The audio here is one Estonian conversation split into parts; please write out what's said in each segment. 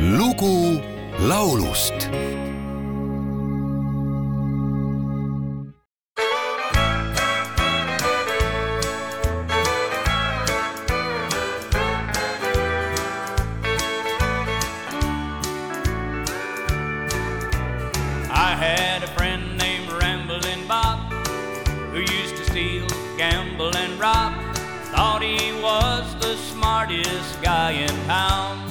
lugu laulust I had a friend named Bob who used to steal, gamble, and rob. Thought he was the smartest guy in town.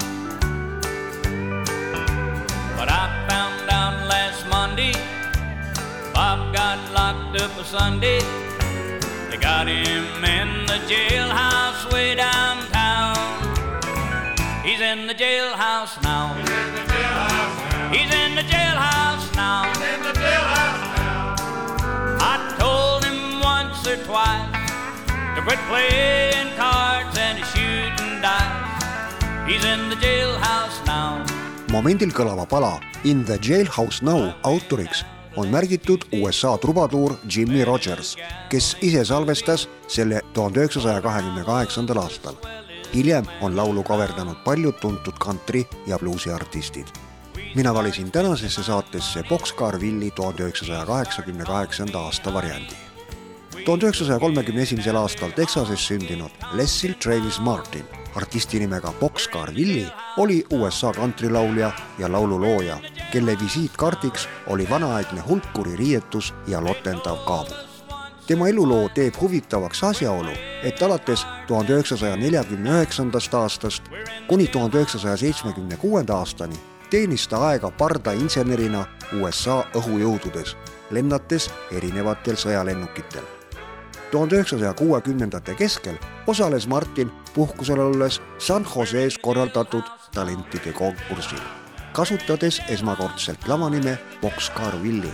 Locked up a Sunday. They got him in the jailhouse way downtown. He's in the jailhouse now. He's in the jailhouse now. I told him once or twice to quit playing cards and shooting dice. He's in the jailhouse now. momendil kõlava pala In the jailhouse now autoriks on märgitud USA trubaduur Jimmy Rogers, kes ise salvestas selle tuhande üheksasaja kahekümne kaheksandal aastal. hiljem on laulu kaverdanud paljud tuntud kantri ja bluusiartistid. mina valisin tänasesse saatesse Boxcar Willi tuhande üheksasaja kaheksakümne kaheksanda aasta variandi. Tuhande üheksasaja kolmekümne esimesel aastal Texases sündinud Leslie Travis Martin artisti nimega Boxcar Willi oli USA kantrilaulja ja laululooja, kelle visiitkaardiks oli vanaaegne hulkuri riietus ja lotendav kaabu. tema eluloo teeb huvitavaks asjaolu, et alates tuhande üheksasaja neljakümne üheksandast aastast kuni tuhande üheksasaja seitsmekümne kuuenda aastani teenis ta aega pardainsenerina USA õhujõududes, lennates erinevatel sõjalennukitel tuhande üheksasaja kuuekümnendate keskel osales Martin puhkusel olles San Jose's korraldatud talentide konkursil, kasutades esmakordselt lavanime Boxcar Willi.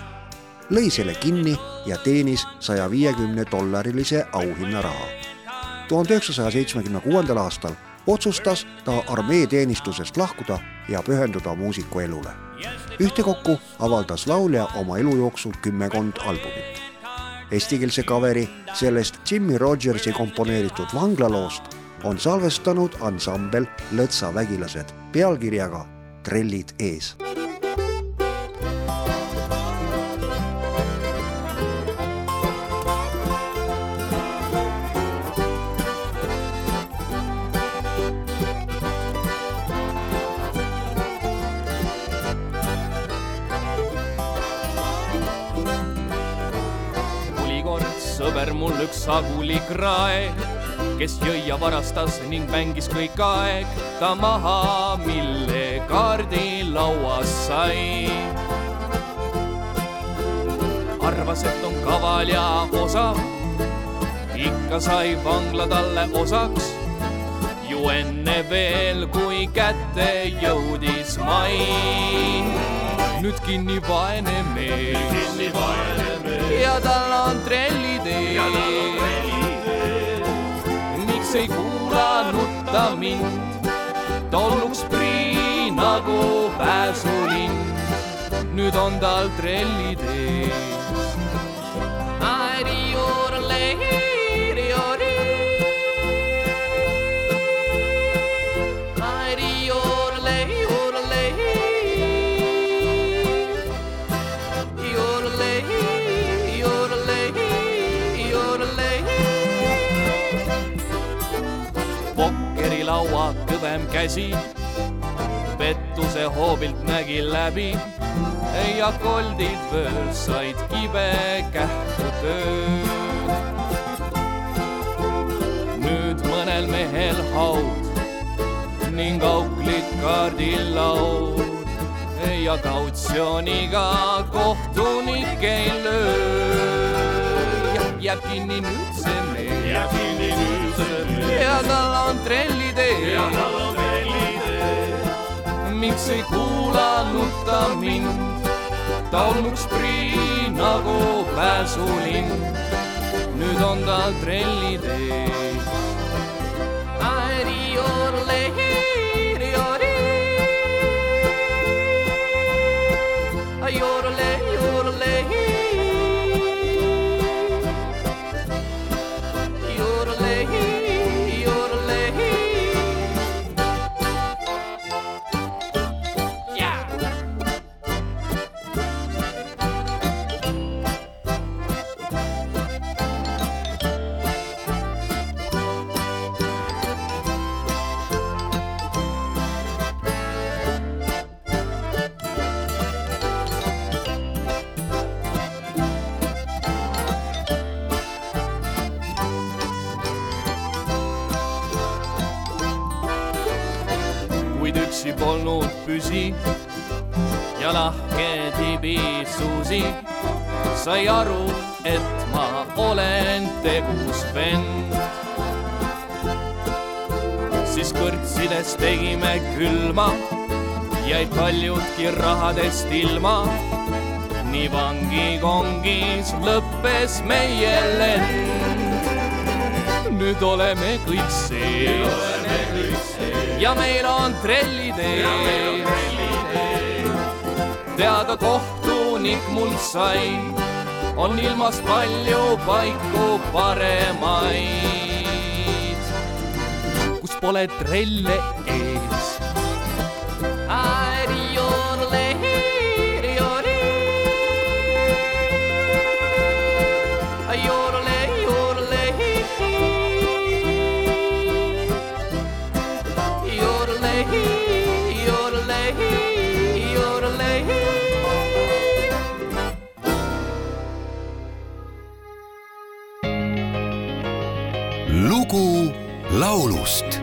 lõi selle kinni ja teenis saja viiekümne dollarilise auhinnaraha. tuhande üheksasaja seitsmekümne kuuendal aastal otsustas ta armeeteenistusest lahkuda ja pühenduda muusikuelule. ühtekokku avaldas laulja oma elu jooksul kümmekond albumit eestikeelse kaveri sellest Jimmy Rogersi komponeeritud vanglaloost on salvestanud ansambel Lõtsavägilased pealkirjaga Trellid ees. Sõber mul üks sagulikraek, kes jõi ja varastas ning mängis kõik aeg. Ta maha, mille kaardilauas sai. arvas, et on kaval ja osav, ikka sai vangla talle osaks. Ju enne veel, kui kätte jõudis mai. nüüd kinni vaene mees. Ja tal on trellid ees. miks ei kuulanud ta mind, tolnuks prii nagu pääsulind. nüüd on tal trellid ees. pokkerilaua käsi pettuse hoobilt nägi läbi ja koldid veel said kibe kähku tööd. nüüd mõnel mehel haud ning auklid kaardilaud ja kautsjooniga kohtunik ei löö. jääb kinni nüüd see mees jääb kinni nüüd see mees ja tal on trellid ja tal on miks ei kuulanud ta mind. taulnuks prii nagu pääsulind. nüüd on ta trelliteel. You're üksi polnud püsi ja lahke tibisuusi sai aru, et ma olen tegus vend. siis kõrtsides tegime külma, jäid paljudki rahadest ilma. nii vangikongis lõppes meie lend. Nüüd oleme kõik sees. Ja meil on trellitee. teada kohtunik mul sai, on ilmas palju paiku paremaid, kus pole trelle lugu laulust